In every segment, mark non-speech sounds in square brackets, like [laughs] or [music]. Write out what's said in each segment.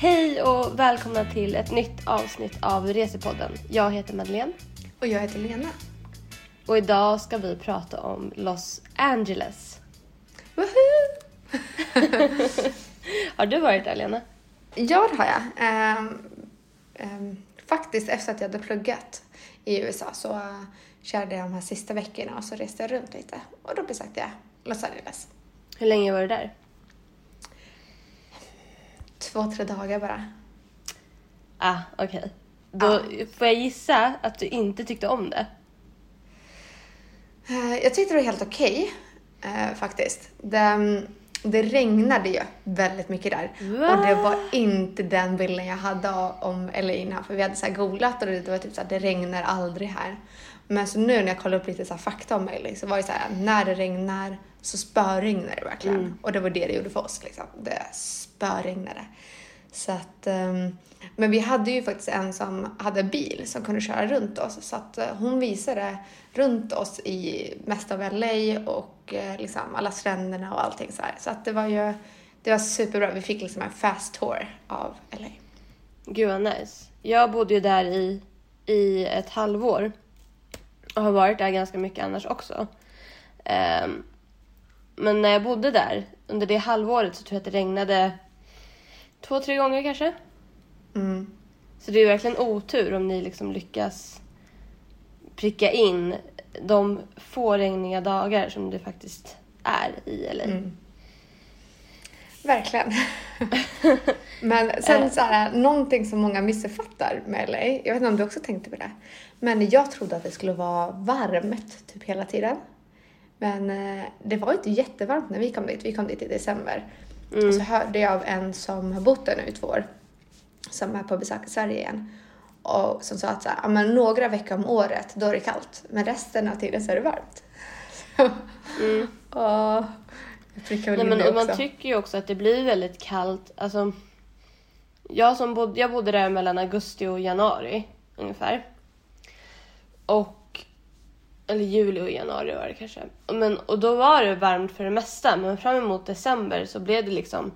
Hej och välkomna till ett nytt avsnitt av Resepodden. Jag heter Madeleine Och jag heter Lena. och idag ska vi prata om Los Angeles. Woohoo! [laughs] Har du varit där Lena? Ja, det har jag. Ehm, ehm, faktiskt efter att jag hade pluggat i USA så uh, körde jag de här sista veckorna och så reste jag runt lite. Och då besökte jag Los Angeles. Hur länge var du där? Två, tre dagar bara. Ah, okej. Då får jag gissa att du inte tyckte om det. Eh, Jag tyckte det var helt okej eh, faktiskt. Det, det regnade ju väldigt mycket där. Va? Och det var inte den bilden jag hade om innan. För vi hade så här googlat och det var typ så här, det regnar aldrig här. Men så nu när jag kollade upp lite så fakta om LA så var det så här, när det regnar så spöregnar det verkligen. Och det var det det gjorde för oss liksom. Det spöregnade. Så att, ehm, men vi hade ju faktiskt en som hade bil som kunde köra runt oss. Så att eh, hon visade runt oss i mest av LA och eh, liksom alla stränderna och allting så här. Så att det var ju, det var superbra. Vi fick liksom en fast tour av LA. Gud vad nice. Jag bodde ju där i, i ett halvår. Och har varit där ganska mycket annars också. Ehm, men när jag bodde där, under det halvåret så tror jag att det regnade två, tre gånger kanske. Mm. Så det är verkligen otur om ni liksom lyckas pricka in de få regniga dagar som det faktiskt är i LA. Mm. Verkligen. [laughs] Men sen Eh. så här, någonting som många missuppfattar med LA, jag vet inte om du också tänkte på det, men jag trodde att det skulle vara varmt typ hela tiden. Men eh, det var inte jättevarmt när vi kom dit, vi kom dit i december. Och så hörde jag av en som har bott där nu i två år, som är på besök i Sverige igen, och som sa att så här, "Ja, men några veckor om året, då är det kallt, men resten av tiden så är det varmt. [laughs] och prickar väl Nej, men man tycker ju också att det blir väldigt kallt. Alltså, jag, som bodde, jag bodde där mellan augusti och januari ungefär. Och eller juli och januari var det kanske. Men, och då var det varmt för det mesta, men fram emot december så blev det liksom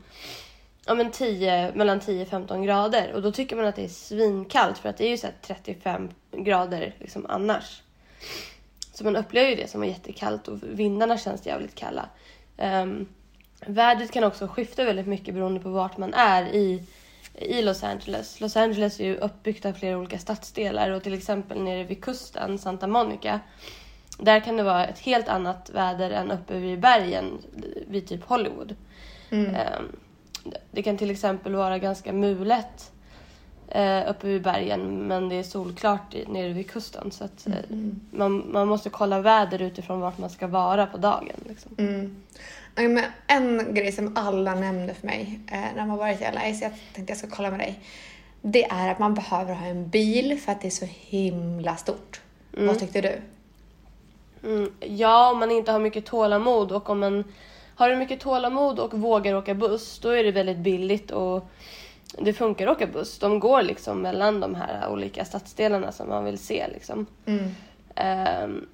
ja, men 10, mellan 10-15 grader. Och då tycker man att det är svinkallt för att det är ju så här 35 grader liksom annars. Så man upplever ju det som jättekallt och vindarna känns jävligt kalla. Um, vädret kan också skifta väldigt mycket beroende på vart man är i, i Los Angeles. Los Angeles är ju uppbyggt av flera olika stadsdelar och till exempel nere vid kusten, Santa Monica, där kan det vara ett helt annat väder än uppe vid bergen vid typ Hollywood. Mm. Ehm, Det kan till exempel vara ganska mulet eh, uppe vid bergen men det är solklart i- nere vid kusten. Så att, eh, man, man måste kolla väder utifrån vart man ska vara på dagen. Liksom. Mm. Men en grej som alla nämnde för mig eh, när man varit i LA, så jag tänkte jag ska kolla med dig. Det är att man behöver ha en bil för att det är så himla stort. Vad tyckte du? Mm, ja, om man inte har mycket tålamod och om man har du mycket tålamod och vågar åka buss då är det väldigt billigt och det funkar att åka buss. De går liksom mellan de här olika stadsdelarna som man vill se. Liksom. Mm. Ehm,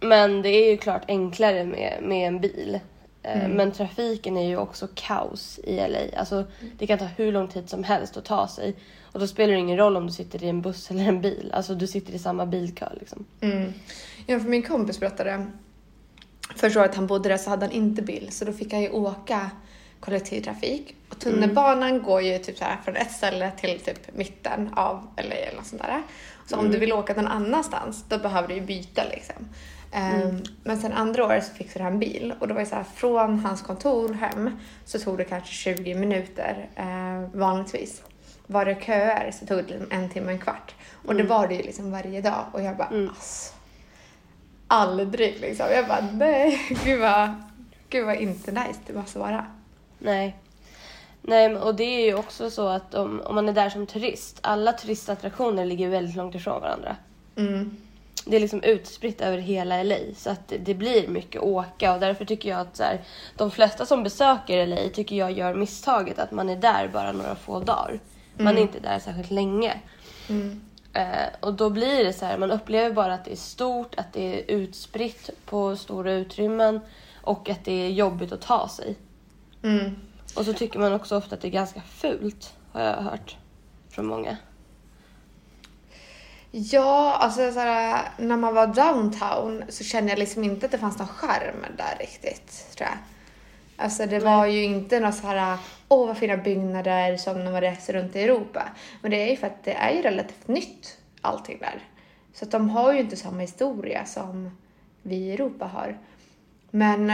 men det är ju klart enklare med, med en bil. Ehm, Men trafiken är ju också kaos i LA. Alltså, det kan ta hur lång tid som helst att ta sig. Och då spelar det ingen roll om du sitter i en buss eller en bil. Alltså du sitter i samma bilkö liksom. Mm. Ja, för min kompis berättade första året han bodde där så hade han inte bil så då fick han ju åka kollektivtrafik. Och tunnelbanan går ju typ så här från ett ställe till typ mitten av LA eller något sånt där. Så om du vill åka någon annanstans då behöver du ju byta liksom. Ehm, Men sen andra året så fixade han bil och då var det så här från hans kontor hem så tog det kanske 20 minuter eh, vanligtvis. Var det köer så tog det liksom en timme, en kvart. Och det var det ju liksom varje dag och jag bara alltså aldrig liksom. Jag bara nej, [laughs] gud vad, gud vad inte nice det måste vara. Nej. Nej, och det är ju också så att om, om man är där som turist, alla turistattraktioner ligger väldigt långt ifrån varandra. Mm. Det är liksom utspritt över hela LA så att det, det blir mycket åka och därför tycker jag att så här, de flesta som besöker LA tycker jag gör misstaget att man är där bara några få dagar. Man är inte där särskilt länge. Mm. Eh, och då blir det så här, man upplever bara att det är stort, att det är utspritt på stora utrymmen och att det är jobbigt att ta sig. Mm. Och så tycker man också ofta att det är ganska fult. har jag hört från många. Ja, alltså så här, när man var downtown så kände jag liksom inte att det fanns någon charm där riktigt, tror jag. Alltså det var ju inte några så här, åh vad fina byggnader som när man reser runt i Europa. Men det är ju för att det är ju relativt nytt allting där. Så att de har ju inte samma historia som vi i Europa har. Men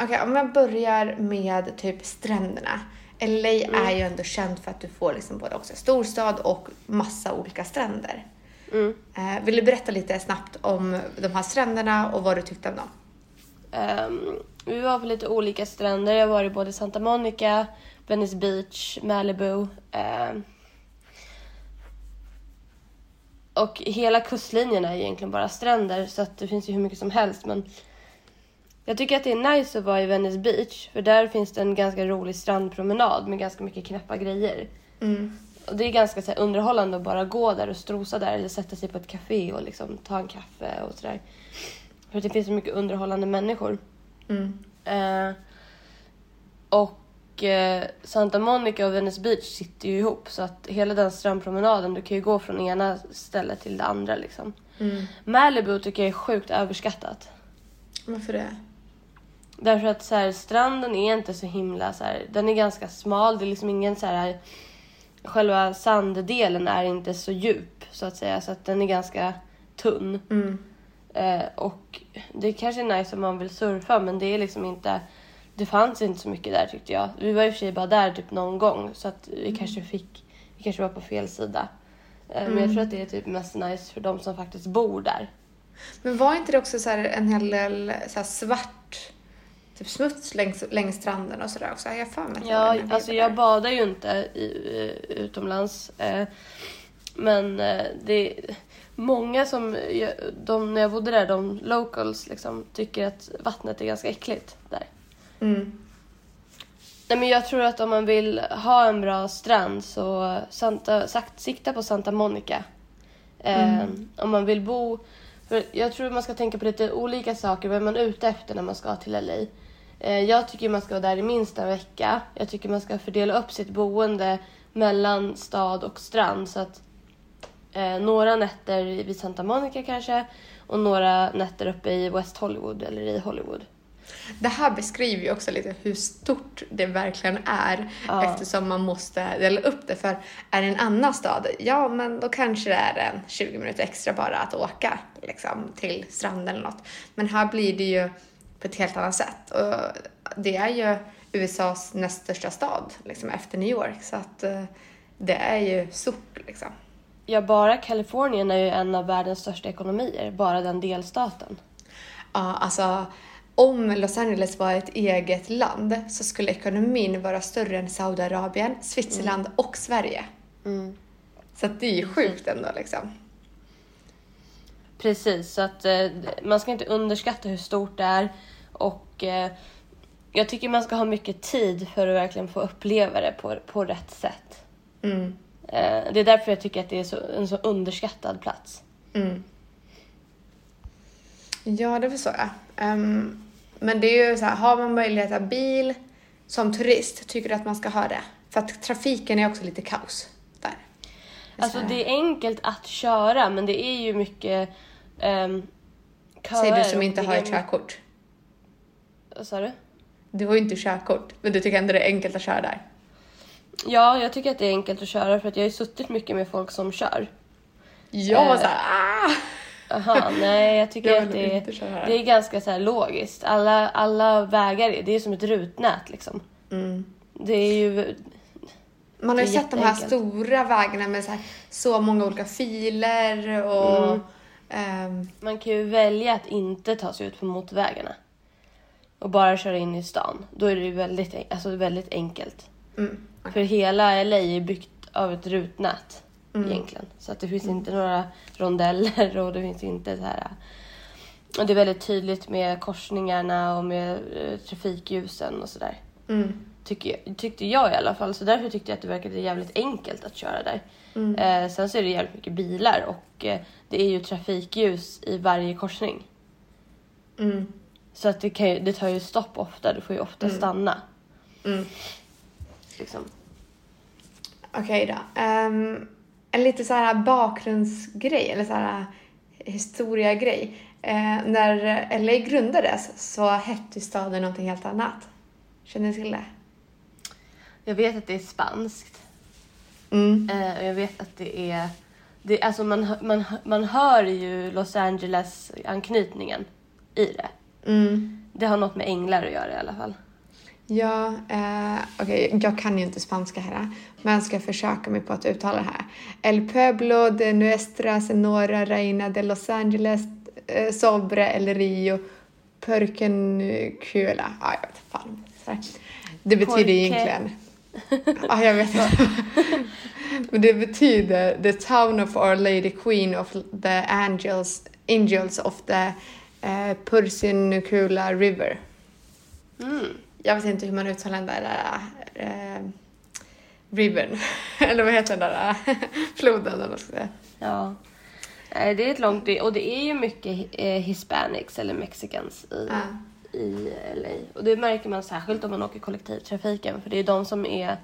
okej, om jag börjar med typ stränderna. LA är ju ändå känt för att du får liksom både också storstad och massa olika stränder. Mm. Eh, vill du berätta lite snabbt om de här stränderna och vad du tyckte om dem? Ehm, vi var på lite olika stränder. Jag var i både Santa Monica, Venice Beach, Malibu. ehm. och hela kustlinjen är egentligen bara stränder så att det finns ju hur mycket som helst. Men jag tycker att det är nice att vara i Venice Beach för där finns det en ganska rolig strandpromenad med ganska mycket knäppa grejer. Och det är ganska så här, underhållande att bara gå där och strosa där eller sätta sig på ett café och liksom ta en kaffe och sådär. För det finns så mycket underhållande människor. Eh, och eh, Santa Monica och Venice Beach sitter ju ihop så att hela den strandpromenaden, du kan ju gå från ena stället till det andra liksom. Malibu tycker jag är sjukt överskattat. Varför det? Därför att så här, stranden är inte så himla så här, den är ganska smal, det är liksom ingen så här själva sanddelen är inte så djup så att säga så att den är ganska tunn. Eh, och det kanske är nice om man vill surfa men det är liksom inte det fanns inte så mycket där tyckte jag. Vi var i och för sig bara där typ någon gång så att vi kanske fick, vi kanske var på fel sida. Eh, Men jag tror att det är typ mest nice för de som faktiskt bor där. Men var inte det också så här en hel del så svart typ smuts längs, längs stranden och sådär också? Jag för mig Ja, den här alltså jag badar ju inte i, eh, utomlands. Eh, men eh, det är många som, jag- de, när jag bodde där, de locals liksom, tycker att vattnet är ganska äckligt där. Mm. Nej, men jag tror att om man vill ha en bra strand så Santa, sagt, sikta på Santa Monica. Eh, Om man vill bo... För jag tror man ska tänka på lite olika saker. Vad är man ute efter när man ska till LA? Eh, jag tycker man ska vara där i minst en vecka. Jag tycker man ska fördela upp sitt boende mellan stad och strand. Så att eh, några nätter vid Santa Monica kanske och några nätter uppe i West Hollywood eller i Hollywood. Det här beskriver ju också lite hur stort det verkligen är Ja. eftersom man måste dela upp det. För är det en annan stad, ja men då kanske det är en 20 minuter extra bara att åka liksom, till stranden eller något. Men här blir det ju på ett helt annat sätt. Och det är ju USAs näst största stad liksom, efter New York så att eh, det är ju stort liksom. Ja, bara Kalifornien är ju en av världens största ekonomier, bara den delstaten. Ja, alltså om Los Angeles var ett eget land så skulle ekonomin vara större än Saudiarabien, Switzerland och Sverige. Så att det är ju sjukt ändå liksom. Precis, så att eh, man ska inte underskatta hur stort det är och eh, jag tycker man ska ha mycket tid för att verkligen få uppleva det på, på rätt sätt. Mm. Eh, det är därför jag tycker att det är så, en så underskattad plats. Mm. Ja, det förstår jag. Ehm, men det är ju så här, har man möjlighet att ha bil som turist, tycker du att man ska ha det? För att trafiken är också lite kaos. Alltså Så här, det är enkelt att köra men det är ju mycket um, Säger du som inte har ett körkort. Vad sa du? Du har ju inte körkort, men du tycker ändå det är enkelt att köra där. Ja, jag tycker att det är enkelt att köra för att jag har ju suttit mycket med folk som kör. Jag var Eh, såhär, ah! Aha, nej jag tycker Jag att det, köra. det är ganska så logiskt. Alla, alla vägar, är- det är som ett rutnät liksom. Mm. Det är ju... Man har ju sett de här stora vägarna med så, här, så många olika filer och... Mm. ehm, Man kan ju välja att inte ta sig ut på motorvägarna. Och bara köra in i stan. Då är det ju väldigt, alltså väldigt enkelt. mm. För hela LA är byggt av ett rutnät Mm. egentligen. Så att det finns inte några rondeller och det finns inte så här... Och det är väldigt tydligt med korsningarna och med eh, trafikljusen och sådär. Mm. Tycker jag, tyckte jag i alla fall. Så därför tyckte jag att det verkade jävligt enkelt att köra där. Mm. Eh, sen så är det jävligt mycket bilar och eh, det är ju trafikljus i varje korsning. Mm. Så att det, ju, det tar ju stopp ofta. Du får ju ofta stanna. Mm. Liksom. Okej då. Ehm, en lite så här bakgrundsgrej, eller så här historiagrej. Eh, när LA grundades så hette staden någonting helt annat. Känner ni till det? Jag vet att det är spanskt. Mm. Eh, och jag vet att det är... Det, alltså man, man, man hör ju Los Angeles-anknytningen i det. Mm. Det har något med änglar att göra i alla fall. Ja, eh, okej, jag kan ju inte spanska här, men jag ska försöka mig på att uttala det här. El pueblo de nuestra senora reina de Los Angeles eh, sobre el rio Perkencula. Ja, jag vet fan. Det betyder Porque- egentligen... Ja, [laughs] jag vet inte. [laughs] Men det betyder the town of our lady queen of the angels, angels of the eh, Persincula river. Mm. Jag vet inte hur man uttalar den där äh, rivern. [laughs] Eller vad heter den där äh, floden eller vad ska säga. Ja. Det är ett långt... Och det är ju mycket eh, hispanics eller mexicans i, Ja. I LA. Och det märker man särskilt om man åker kollektivtrafiken. För det är de som är,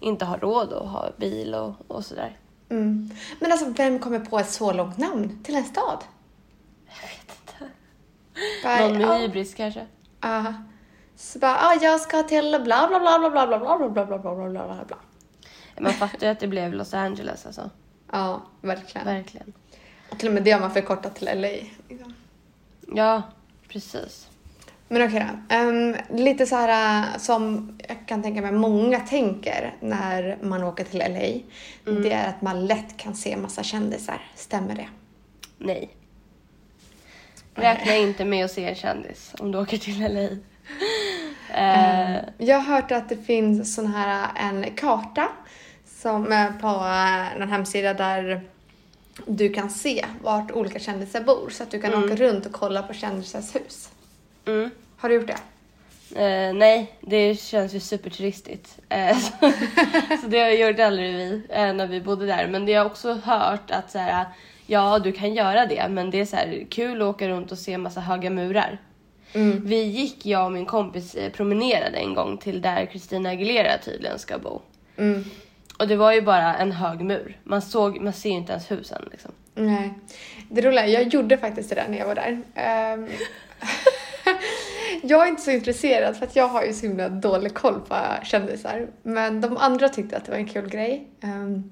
inte har råd att ha bil och, och sådär. Mm. Men alltså vem kommer på ett så långt namn till en stad? Jag vet inte. Bara, Någon med ja, hybris kanske. ja. Så bara, ah, jag ska till bla bla bla bla bla bla bla bla bla bla bla bla bla. Man fattar ju att det blev Los Angeles alltså. Ja, verkligen. Verkligen. Och till och med det har man förkortat till LA. liksom. Ja, precis. Men okej då. Ehm, lite så här äh, som jag kan tänka mig många tänker när man åker till LA. Det är att man lätt kan se massa kändisar. Stämmer det? Nej. Räkna inte med att se en kändis om du åker till LA. Eh, Jag har hört att det finns sån här äh, en karta som är på äh, en hemsida där du kan se vart olika kändisar bor så att du kan åka runt och kolla på kändisars hus. Mm. Har du gjort det? Eh, nej, det känns ju superturistigt. Eh, så, [laughs] så det gjorde aldrig vi eh, när vi bodde där. Men det har också hört att så här, ja, du kan göra det, men det är så här, kul att åka runt och se massa höga murar. Mm. Vi gick, jag och min kompis, eh, promenerade en gång till där Christina Aguilera tydligen ska bo. Mm. Och det var ju bara en hög mur. Man, såg, man ser ju inte ens husen liksom. Nej. Det roliga jag gjorde faktiskt det där när jag var där. Ehm, [laughs] [laughs] jag är inte så intresserad för att jag har ju så himla dålig koll på kändisar. Men de andra tyckte att det var en kul grej. Ehm,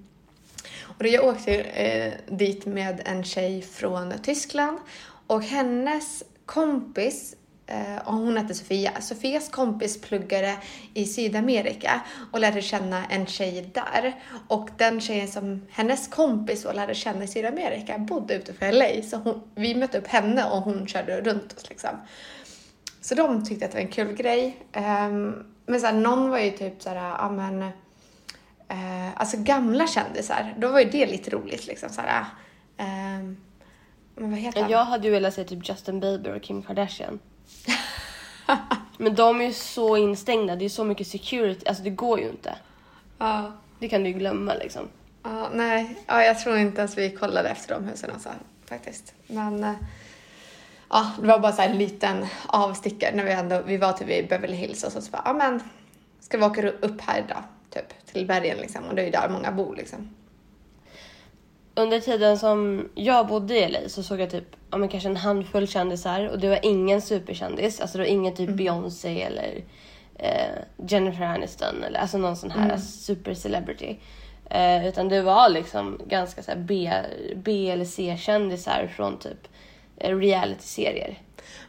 och då jag åkte eh, dit med en tjej från Tyskland och hennes kompis eh, och hon hette Sofia. Sofias kompis pluggade i Sydamerika och lärde känna en tjej där. Och den tjejen som hennes kompis och lärde känna i Sydamerika bodde utanför LA. Så hon, vi mötte upp henne och hon körde runt oss liksom. Så de tyckte att det var en kul grej. Ehm, men så här, någon var ju typ såhär, ja men, eh, alltså gamla kändisar, då var ju det lite roligt liksom såhär. ehm, men vad heter han? Jag hade ju velat se typ Justin Bieber och Kim Kardashian. [laughs] Men de är ju så instängda, det är så mycket security, alltså det går ju inte. Ja, Det kan du ju glömma liksom. ja, nej, ja, jag tror inte ens vi kollade efter de husen alltså, faktiskt. Men eh, ja, det var bara så här en liten avstickare när vi ändå, vi var typ i Beverly Hills och så, så bara, ja men, ska vi åka upp här då? Typ till bergen liksom och det är ju där många bor liksom. Under tiden som jag bodde i LA så såg jag typ ja, men kanske en handfull kändisar och det var ingen superkändis. Alltså det var ingen typ Beyoncé eller eh, Jennifer Aniston eller alltså någon sån här super celebrity. Eh, utan det var liksom ganska så här B, B eller C-kändisar från typ reality-serier.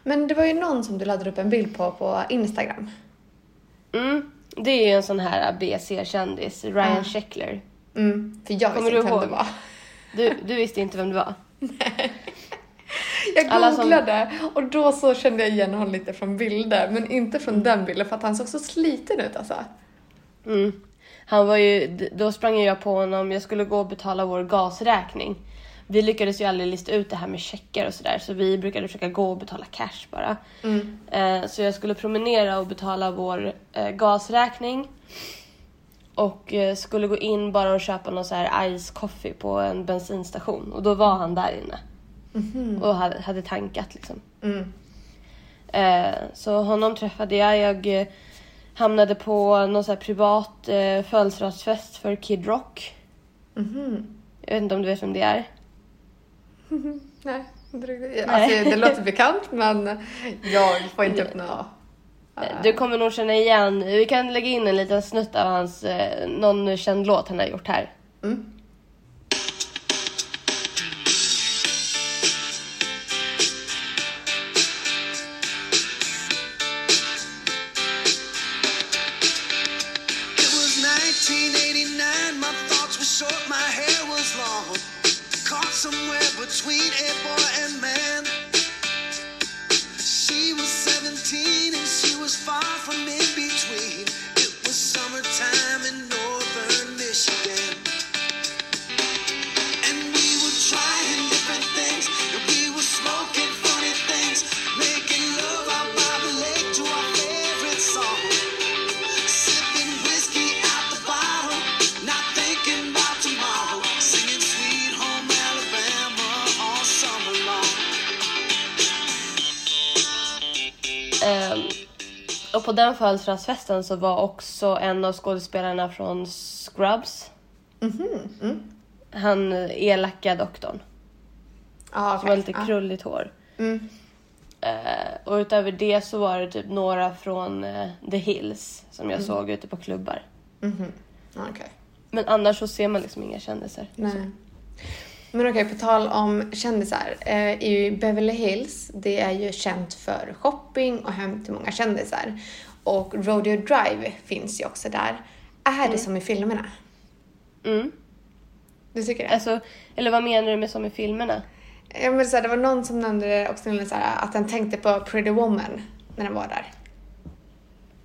Men det var ju någon som du laddade upp en bild på på Instagram. Mm, det är ju en sån här B-C-kändis, Ryan Ah. Sheckler. Mm, för jag visste inte vem ihåg? det var. Du, du visste inte vem det var? [laughs] Jag Alla som- googlade och då så kände jag igen honom lite från bilder, men inte från den bilden för att han såg så sliten ut alltså. Mm. Han var ju, då sprang jag på honom, jag skulle gå och betala vår gasräkning. Vi lyckades ju aldrig lista ut det här med checkar och sådär så vi brukade försöka gå och betala cash bara. Mm. Eh, så jag skulle promenera och betala vår eh, gasräkning. Och eh, skulle gå in bara och köpa någon så här ice coffee på en bensinstation och då var han där inne. Och hade, hade tankat liksom. Mm. Så honom träffade jag. Jag hamnade på någon så privat eh, födelsedagsfest för Kid Rock. Mhm. Jag vet inte om du vet vem det är? [laughs] Nej, inte riktigt. Alltså, det låter bekant men jag får inte upp något. Du kommer nog känna igen, vi kan lägga in en liten snutt av hans, eh, någon känd låt han har gjort här. Mm. Och på den födelsedagsfesten så var också en av skådespelarna från Scrubs. Han eh, elaka doktorn. Ja, Som har lite krulligt hår. Mm. Eh, och utöver det så var det typ några från eh, The Hills som jag såg ute på klubbar. Ja, Okej. Men annars så ser man liksom inga kändisar. Nej. Men okej, på tal om kändisar. Eh, I Beverly Hills, det är ju känt för shopping och hem till många kändisar. Och Rodeo Drive finns ju också där. Är det som i filmerna? Mm. Du tycker det? Alltså, eller vad menar du med som i filmerna? Ja, men så här, det var någon som nämnde det också, så här, att han tänkte på Pretty Woman när den var där.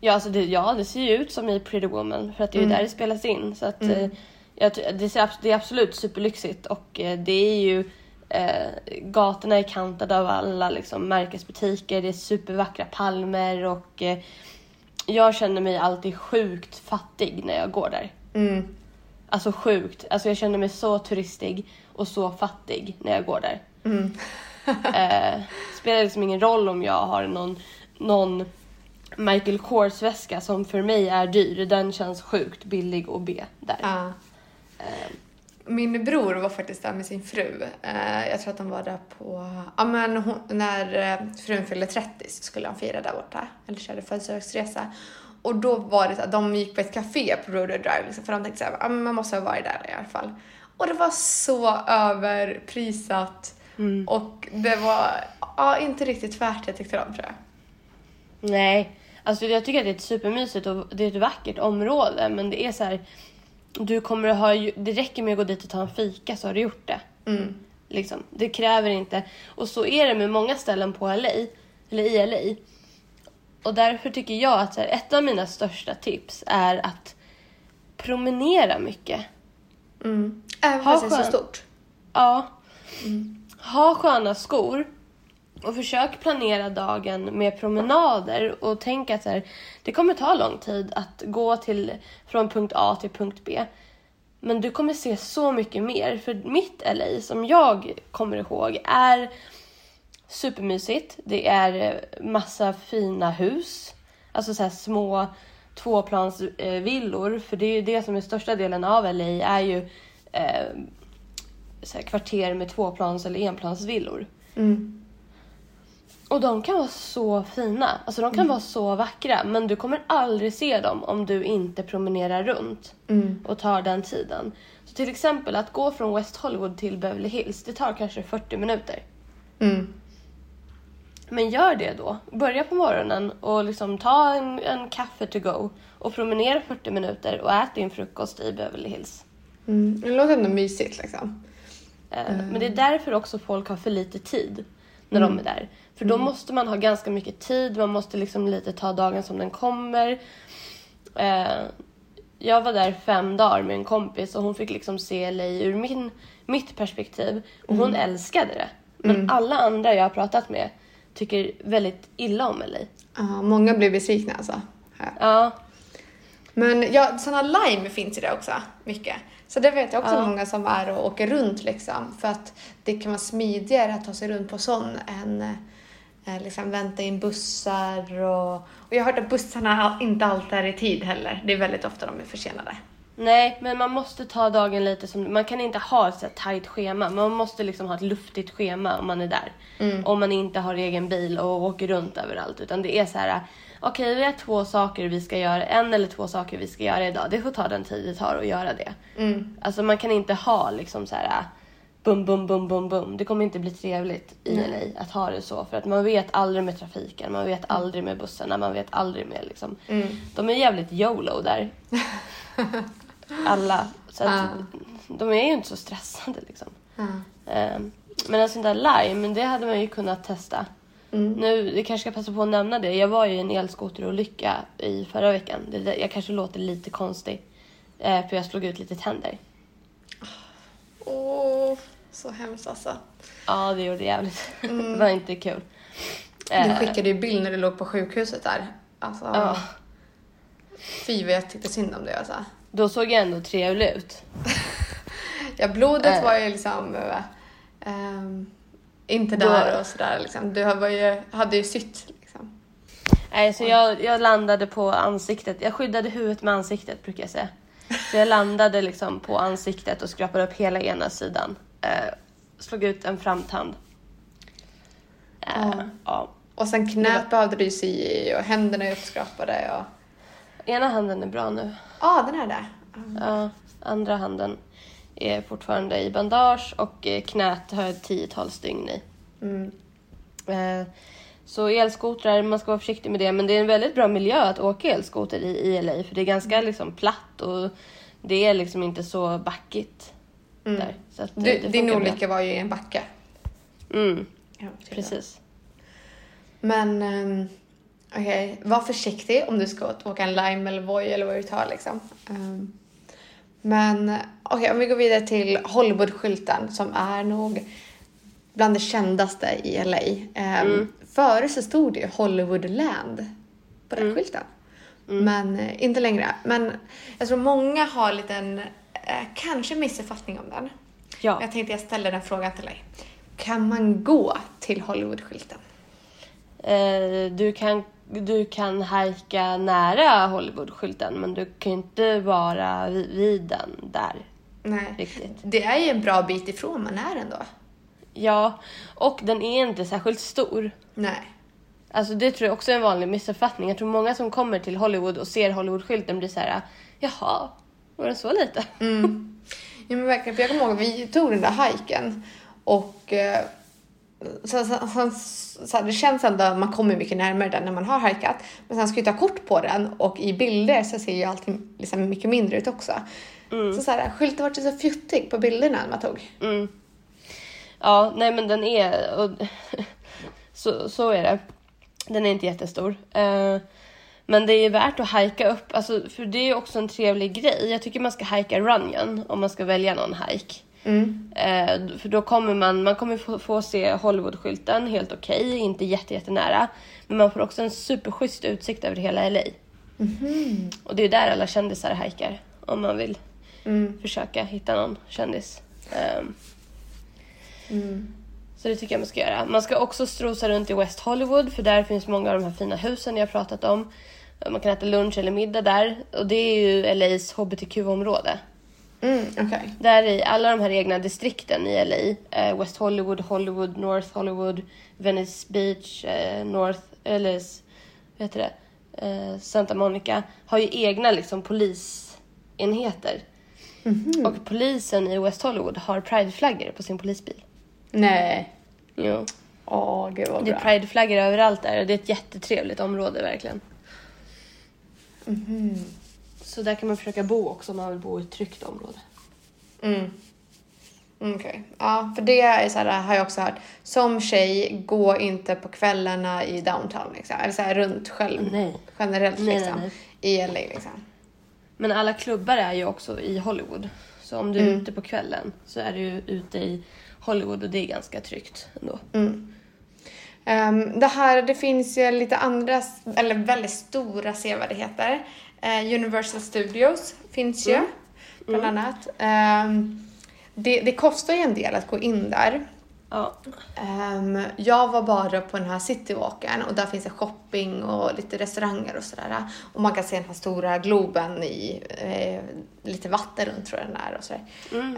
Ja, alltså det, ja, det ser ju ut som i Pretty Woman för att det är ju där det spelas in. Så att, eh, jag, det, abs- det är absolut superlyxigt och eh, det är ju eh, gatorna är kantade av alla liksom, märkesbutiker, det är supervackra palmer och eh, jag känner mig alltid sjukt fattig när jag går där. Mm. Alltså sjukt. Alltså jag känner mig så turistig och så fattig när jag går där. [laughs] eh, spelar liksom ingen roll om jag har någon, någon Michael Kors väska som för mig är dyr. Den känns sjukt billig och B där. Ja. Min bror var faktiskt där med sin fru. Eh, Jag tror att de var där på... Ja, men hon, när eh, frun fyllde 30 så skulle han fira där borta. Eller körde födelsedagsresa. Och då var det så att de gick på ett café på Rodeo Drive. Liksom, för de tänkte såhär, ja, man måste ha varit där i alla fall. Och det var så överprisat. Och det var ja, inte riktigt värt det tyckte de tror jag. Nej, alltså jag tycker att det är ett supermysigt och det är ett vackert område men det är så här. Du kommer att ha, det räcker med att gå dit och ta en fika så har du gjort det. Liksom, det kräver inte. Och så är det med många ställen på LA, eller i LA. Och därför tycker jag att här, ett av mina största tips är att promenera mycket. Även Ha fast det är så stort. Ja. Ha sköna skor. Och försök planera dagen med promenader och tänk att här, det kommer ta lång tid att gå till, från punkt A till punkt B. Men du kommer se så mycket mer. För mitt LA, som jag kommer ihåg, är supermysigt. Det är eh, massa fina hus. Alltså så här små tvåplansvillor. För det är ju det som är största delen av LA är ju eh, så här kvarter med tvåplans eller enplansvillor. Mm. Och de kan vara så fina. Alltså de kan vara så vackra. Men du kommer aldrig se dem om du inte promenerar runt och tar den tiden. Så till exempel att gå från West Hollywood till Beverly Hills, det tar kanske 40 minuter. Mm. Men gör det då. Börja på morgonen och liksom ta en, en kaffe to go och promenera 40 minuter och ät din frukost i Beverly Hills. Mm. Det låter ändå mysigt liksom. Eh, Men det är därför också folk har för lite tid när de är där. För då måste man ha ganska mycket tid, man måste liksom lite ta dagen som den kommer. Eh, jag var där fem dagar med en kompis och hon fick liksom se LA ur min, mitt perspektiv. Och hon älskade det. Men alla andra jag har pratat med tycker väldigt illa om LA. Ja, många blir besvikna alltså. Här. Ja, Men ja, sådana lime finns ju där också, mycket. Så det vet jag också Ja. många som är och åker runt liksom. För att det kan vara smidigare att ta sig runt på sån än eh, liksom vänta in bussar och, och jag har hört att bussarna inte alltid är i tid heller. Det är väldigt ofta de är försenade. Nej, men man måste ta dagen lite som... Man kan inte ha ett så här tajt schema. Man måste liksom ha ett luftigt schema om man är där. Om man inte har egen bil och åker runt överallt. Utan det är så här... Okej, vi har två saker vi ska göra. En eller två saker vi ska göra idag. Det får ta den tid det tar att göra det. Alltså man kan inte ha liksom så här... Bum, bum, bum, bum, bum. Det kommer inte bli trevligt i LA att ha det så. För att man vet aldrig med trafiken. Man vet aldrig med bussarna. Man vet aldrig med liksom... De är jävligt YOLO där [laughs] alla. Så att de är ju inte så stressade liksom. Ehm, Men en sån där lime, det hade man ju kunnat testa. Nu, jag kanske ska passa på att nämna det. Jag var ju i en elskoterolycka i förra veckan. Det, jag kanske låter lite konstig. eh, För jag slog ut lite tänder. Åh, så hemskt alltså. Ja, det gjorde jävligt. [laughs] det var inte kul. Du Eh, skickade ju bild när du låg på sjukhuset där. Alltså, Ja. fy vad jag tyckte synd om det alltså. Då såg jag ändå trevlig ut. [laughs] Ja, blodet Eh. var ju liksom eh, inte Då- där och sådär liksom. Du var ju, hade ju sytt liksom. Nej, så jag, jag landade på ansiktet. Jag skyddade huvudet med ansiktet brukar jag säga. Så jag landade liksom på ansiktet och skrapade upp hela ena sidan. Eh, slog ut en framtand. Eh, Ja. ja. Och sen knät behövde du ju sy i och händerna är uppskrapade och... Ena handen är bra nu. Ja, den är där. Ja, andra handen är fortfarande i bandage och eh, knät har jag ett tiotal stygn i. Mm. Eh, Så elskotrar, man ska vara försiktig med det. Men det är en väldigt bra miljö att åka elskoter i, i LA. För det är ganska liksom platt och det är liksom inte så backigt där. Så att, eh, Du, det din olycka var ju i en backe. Mm, Ja, precis. Men um, okej, var försiktig om du ska åka en lime eller Voi eller vad du tar liksom. Ehm, men okej, om vi går vidare till Hollywood-skylten som är nog bland det kändaste i LA. Um, Förr så stod det ju Hollywoodland på den skylten. Men eh, inte längre. Men jag tror många har en liten, eh, kanske missuppfattning om den. Ja. Jag tänkte jag ställer den frågan till dig. Kan man gå till Hollywood-skylten? Eh, du, kan, du kan hajka nära Hollywood-skylten men du kan ju inte vara vid, den där. Nej. Riktigt. Det är ju en bra bit ifrån man är ändå. Ja, och den är inte särskilt stor. Nej. Alltså det tror jag också är en vanlig missuppfattning. Jag tror många som kommer till Hollywood och ser Hollywood-skylten blir så här, jaha, var den så lite? Ja, men verkligen, för jag kommer ihåg vi tog den där hajken och eh, så, så, så, så, det känns ändå att man kommer mycket närmare den när man har hajkat. Men sen ska jag ta kort på den och i bilder så ser ju allting liksom mycket mindre ut också. Så, så här, skylten var så fjuttig på bilderna man tog. Mm. Ja, nej men den är... Och, [laughs] så, så är det. Den är inte jättestor. Eh, men det är värt att hajka upp, alltså, för det är också en trevlig grej. Jag tycker man ska hajka Runyon om man ska välja någon hike. Eh, för då kommer man, man kommer få, få se Hollywood-skylten helt okej, inte jätte, jättenära. Men man får också en superschysst utsikt över hela LA. Och det är där alla kändisar hajkar, om man vill försöka hitta någon kändis. Ehm, så det tycker jag man ska göra. Man ska också strosa runt i West Hollywood för där finns många av de här fina husen jag pratat om. Man kan äta lunch eller middag där och det är ju LAs HBTQ-område. Mm, okej. Där i alla de här egna distrikten i LA, eh, West Hollywood, Hollywood, North Hollywood, Venice Beach, eh, North, eller vad heter det, eh, Santa Monica, har ju egna liksom polisenheter. Och polisen i West Hollywood har prideflaggor på sin polisbil. Nej. Jo. Åh, gud vad Det är bra. prideflaggor överallt där och det är ett jättetrevligt område verkligen. Så där kan man försöka bo också om man vill bo i ett tryggt område. Mm. Okej. Ja, för det är så här, har jag också hört. Som tjej, gå inte på kvällarna i downtown liksom. Eller så här runt själv. Nej. Generellt Nej, liksom. nej, I LA liksom. Men alla klubbar är ju också i Hollywood. Så om du är ute på kvällen så är du ute i Hollywood och det är ganska tryggt ändå. Ehm, det här, det finns ju lite andra, eller väldigt stora sevärdheter. Uh, Universal Studios finns ju, bland annat. Ehm, det, det kostar ju en del att gå in där. Ja. Ehm, jag var bara på den här citywalken och där finns det shopping och lite restauranger och sådär. Och man kan se den här stora globen i eh, lite vatten runt tror jag den är och sådär.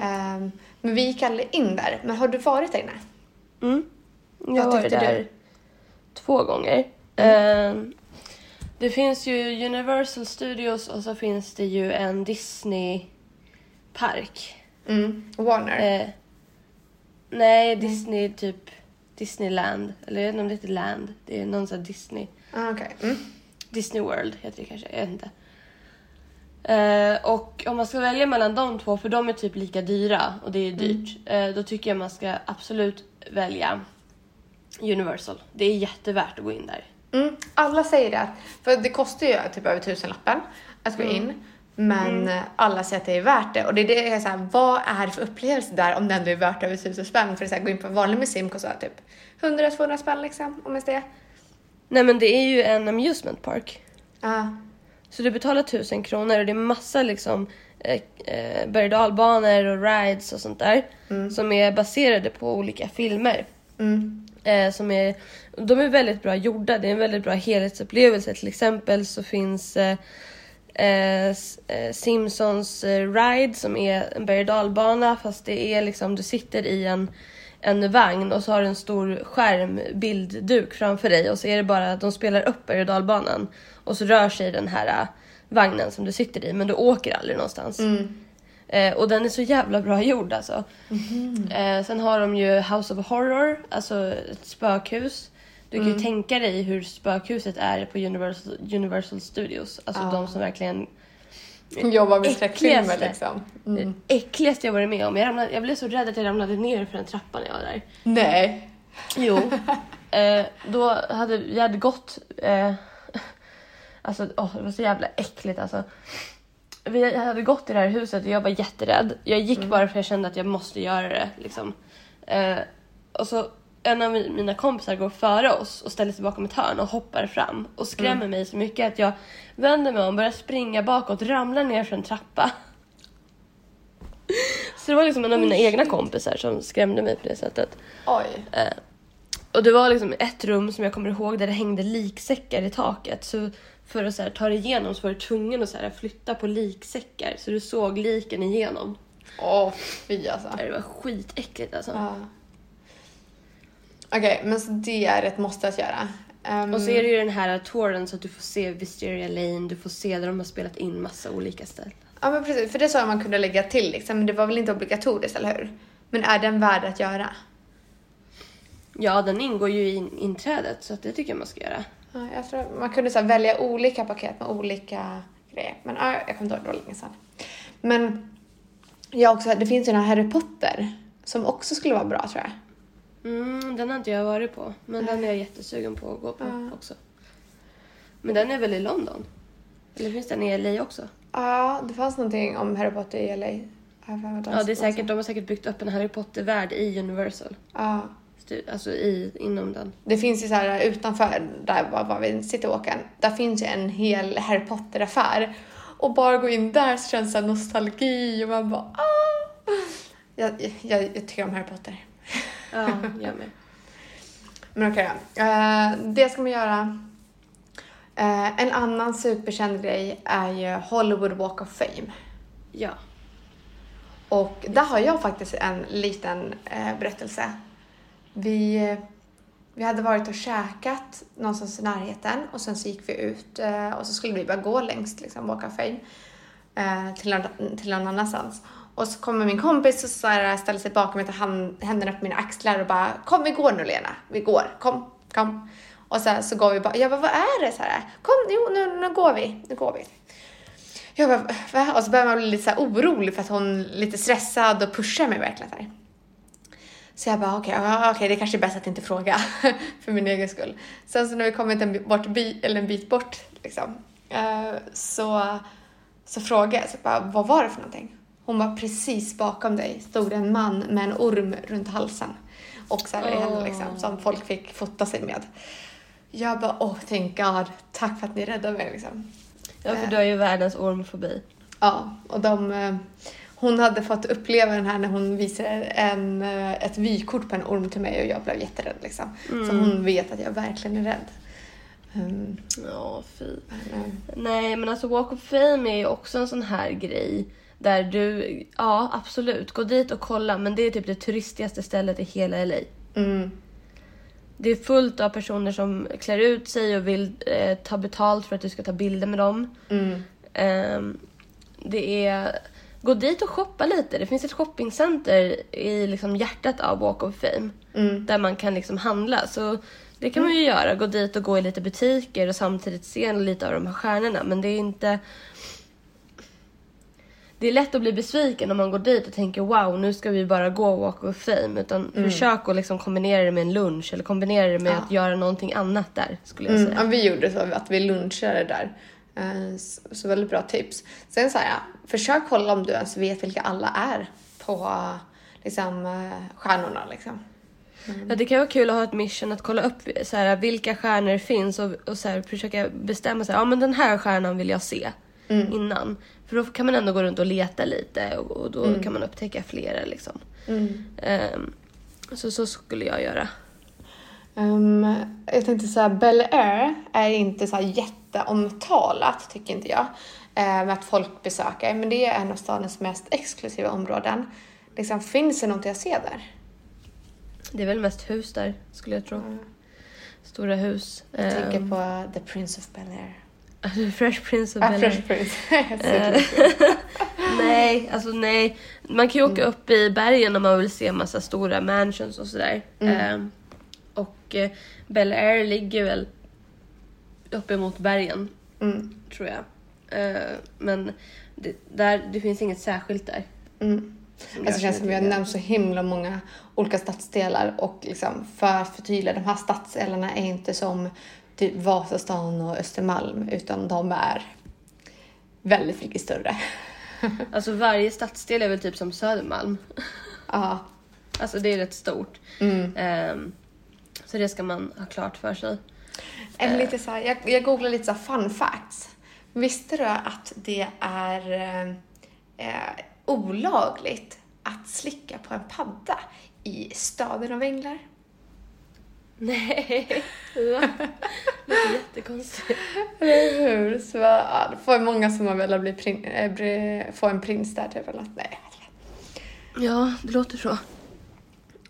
Ehm, men vi gick aldrig in där. Men har du varit där inne? Mm. Jag Vad tyckte där du? Två gånger. Ehm, det finns ju Universal Studios och så finns det ju en Disney-park. Mm. Warner? Eh, nej, Disney typ Disneyland. Eller jag vet inte om det heter Land. Det är någon sån Disney. Ah, Okej. Mm. Disney World heter det kanske, jag vet inte. Eh, och om man ska välja mellan de två, för de är typ lika dyra och det är dyrt, eh, då tycker jag man ska absolut välja Universal. Det är jättevärt att gå in där. Mm. Alla säger det. För det kostar ju typ över tusenlappen att gå in. Men eh, alla säger att det är värt det. Och det är det jag är såhär, vad är det för upplevelse där om det ändå är värt över tusen spänn? För att här, gå in på en vanlig museum kostar typ 100-200 spänn liksom, om ens det. Nej men det är ju en amusement park. Ja. Så du betalar tusen kronor och det är massa liksom eh, eh, berg och dalbanor och rides och sånt där som är baserade på olika filmer. Mm. Eh, som är, de är väldigt bra gjorda, det är en väldigt bra helhetsupplevelse. Till exempel så finns eh, eh, eh Simpsons eh, Ride som är en berg och dalbana fast det är liksom, du sitter i en, en vagn och så har du en stor skärm, bildduk framför dig och så är det bara att de spelar upp berg och dalbanan och så rör sig den här eh, vagnen som du sitter i men du åker aldrig någonstans. Mm. Eh, och den är så jävla bra gjord alltså. Eh, sen har de ju House of Horror, alltså ett spökhus. Du kan ju tänka dig hur spökhuset är på Universal, Universal Studios. Alltså Ja. de som verkligen... Jobbar med skräckfilmer liksom. Det äckligaste jag varit med om. Jag, ramlade, jag blev så rädd att jag ramlade ner för en trappa när jag var där. Nej. Jo. [laughs] eh, då hade jag hade gått... Eh, [laughs] alltså åh, det var så jävla äckligt alltså. Vi hade gått i det här huset och jag var jätterädd. Jag gick bara för jag kände att jag måste göra det. Liksom. Eh, och så en av mi- mina kompisar går före oss och ställer sig bakom ett hörn och hoppar fram och skrämmer mig så mycket att jag vänder mig om, börjar springa bakåt, ramlar ner för en trappa. [laughs] Så det var liksom en av mina egna kompisar som skrämde mig på det sättet. Oj. Eh, och det var liksom ett rum som jag kommer ihåg där det hängde liksäckar i taket. Så för att så här, ta dig igenom så var du tvungen att så här, flytta på liksäckar så du såg liken igenom. Åh, fy alltså. Det var skitäckligt alltså. Ja. Okej, men så det är ett måste att göra. Ehm, Och så är det ju den här touren så att du får se Wisteria Lane, du får se där de har spelat in massa olika ställen. Ja men precis, för det sa jag man kunde lägga till liksom, men det var väl inte obligatoriskt, eller hur? Men är den värd att göra? Ja, den ingår ju i in- inträdet så det tycker jag man ska göra. Ja, jag tror man kunde så välja olika paket med olika grejer. Men ja, jag kommer inte ihåg, det var länge sedan. Men ja, också, det finns ju den här Harry Potter som också skulle vara bra tror jag. Mm, den har inte jag varit på, men den är jag jättesugen på att gå på Ja. också. Men den är väl i London? Eller finns den i LA också? Ja, det fanns någonting om Harry Potter i LA. Jag Ja, det är säkert, de har säkert byggt upp en Harry Potter-värld i Universal. Ja, Alltså i, inom den. Det finns ju så här utanför där var, var vi Cityåken, där finns ju en hel Harry Potter-affär. Och bara gå in där så känns det nostalgi och man bara ah! jag, jag, jag tycker om Harry Potter. Ja, [laughs] jag med. Men okej då. Eh, det ska man göra. Eh, en annan superkänd grej är ju Hollywood Walk of Fame. Ja. Och där har jag faktiskt en liten eh, berättelse. Vi, eh, vi hade varit och käkat någonstans i närheten och sen så gick vi ut eh, och så skulle vi bara gå längs liksom, Walk of Fame eh, till, någon- till någon annanstans. Och så kommer min kompis och så här, ställer sig bakom mig och tar händerna på mina axlar och bara Kom vi går nu Lena, vi går, kom, kom. Och så, här, så går vi bara, jag bara vad är det? Så här, Kom, jo nu, nu går vi, nu går vi. Jag bara, va? Och så börjar man bli lite så här orolig för att hon är lite stressad och pushar mig verkligen. Så, här så jag bara, okej, ja, okej, det kanske är bäst att inte fråga [laughs] för min egen skull. Sen så när vi kommit en bit bort, eller en bit bort liksom, eh, så, så frågade jag, så bara, vad var det för någonting? Hon var precis bakom dig, stod en man med en orm runt halsen. Och så här händerna liksom, som folk fick fota sig med. Jag bara, oh thank god, tack för att ni räddade mig liksom. Ja, för du har ju världens ormfobi. Ja, och de... hon hade fått uppleva den här när hon visade en, eh, ett vykort på en orm till mig och jag blev jätterädd liksom. Så hon vet att jag verkligen är rädd. Um, Ja, fy. eh, Nej, men alltså Walk of Fame är ju också en sån här grej där du, ja absolut, gå dit och kolla men det är typ det turistigaste stället i hela LA. mm, Det är fullt av personer som klär ut sig och vill eh, ta betalt för att du ska ta bilder med dem. mm, Ehm, det är... Gå dit och shoppa lite. Det finns ett shoppingcenter i liksom hjärtat av Walk of Fame. mm. Där man kan liksom handla. Så det kan man ju göra. Gå dit och gå i lite butiker och samtidigt se lite av de här stjärnorna. Men det är inte... Det är lätt att bli besviken om man går dit och tänker wow, nu ska vi bara gå Walk of Fame. Utan försök att liksom kombinera det med en lunch eller kombinera det med Ja. att göra någonting annat där, skulle jag Mm, säga. ja, vi gjorde så att vi lunchade där. Eh, Så, väldigt bra tips. Sen så här, försök kolla om du ens vet vilka alla är på liksom, eh, stjärnorna. Liksom. Ja, det kan vara kul att ha ett mission att kolla upp så här, vilka stjärnor finns och, och så här, försöka bestämma sig. Ja, men den här stjärnan vill jag se innan. För då kan man ändå gå runt och leta lite och, och då kan man upptäcka flera liksom. Mm. Ehm, så så skulle jag göra. Um, jag tänkte säga, Bel Air är inte så här jätteomtalat tycker inte jag. Med att folk besöker. Men det är en av stadens mest exklusiva områden. Liksom, finns det någonting att se där? Det är väl mest hus där skulle jag tro. Stora hus. Jag tänker Ehm, på The Prince of Bel Air. [laughs] Fresh Prince of Ah, Bel-Air. Fresh Prince. [laughs] Eh, [laughs] nej, alltså nej. Man kan ju åka upp i bergen om man vill se massa stora mansions och sådär. Eh, och eh, Bel Air ligger väl uppemot bergen, mm, tror jag. Eh, men det, där, det finns inget särskilt där. mm. som Alltså, det känns som vi har nämnt så himla många olika stadsdelar och liksom för att förtydliga, de här stadsdelarna är inte som typ Vasastan och Östermalm utan de är väldigt mycket större. [laughs] Alltså varje stadsdel är väl typ som Södermalm. Ja. Alltså det är rätt stort. Mm. Eh, så det ska man ha klart för sig. En lite så här, jag, jag googlade lite så fun facts. Visste du att det är eh, eh, olagligt att slicka på en padda i staden av änglar? Nej, va? Det är jättekonstigt. Eller hur? Så ja, det får många som har velat bli prin, äh, bli, få en prins där typ eller något. Nej. Ja, det låter så.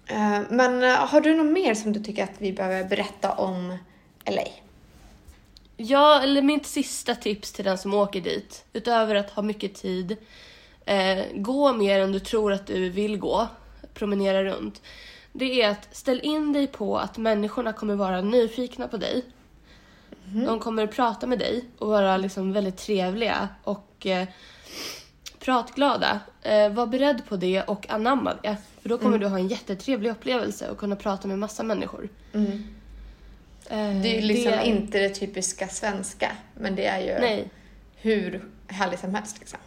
Eh, Men eh, har du något mer som du tycker att vi behöver berätta om LA? Ja, eller mitt sista tips till den som åker dit, utöver att ha mycket tid, eh, gå mer än du tror att du vill gå, promenera runt. Det är att ställ in dig på att människorna kommer vara nyfikna på dig. De kommer prata med dig och vara liksom väldigt trevliga och eh, pratglada. Eh, var beredd på det och anamma det. För då kommer du ha en jättetrevlig upplevelse och kunna prata med massa människor. Eh, Det är liksom det- inte det typiska svenska, men det är ju Nej. hur härligt som helst liksom.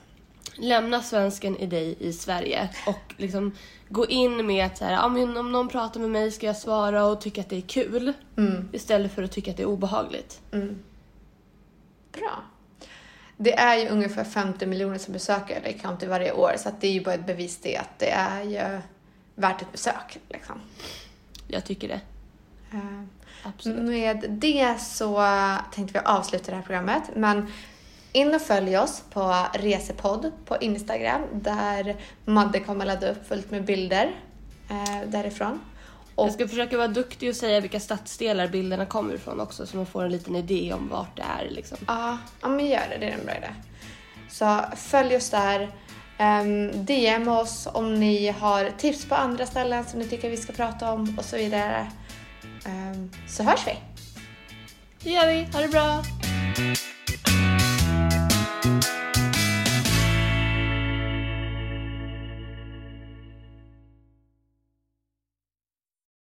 lämna svensken i dig i Sverige och liksom gå in med att så här, om någon pratar med mig ska jag svara och tycka att det är kul istället för att tycka att det är obehagligt. Bra. Det är ju ungefär 50 miljoner som besöker LA County varje år, så det är ju bara ett bevis det att det är ju värt ett besök. Liksom. Jag tycker det. Absolut. Med det så tänkte vi avsluta det här programmet. Men in och följ oss på Resepodd på Instagram där Madde kommer ladda upp fullt med bilder eh, därifrån. Och Jag ska försöka vara duktig och säga vilka stadsdelar bilderna kommer ifrån också så man får en liten idé om vart det är liksom. ja, ja, men gör det. Det är en bra idé. Så följ oss där. Um, DM oss om ni har tips på andra ställen som ni tycker vi ska prata om och så vidare. Ehm, så hörs vi. Det gör vi, ha det bra!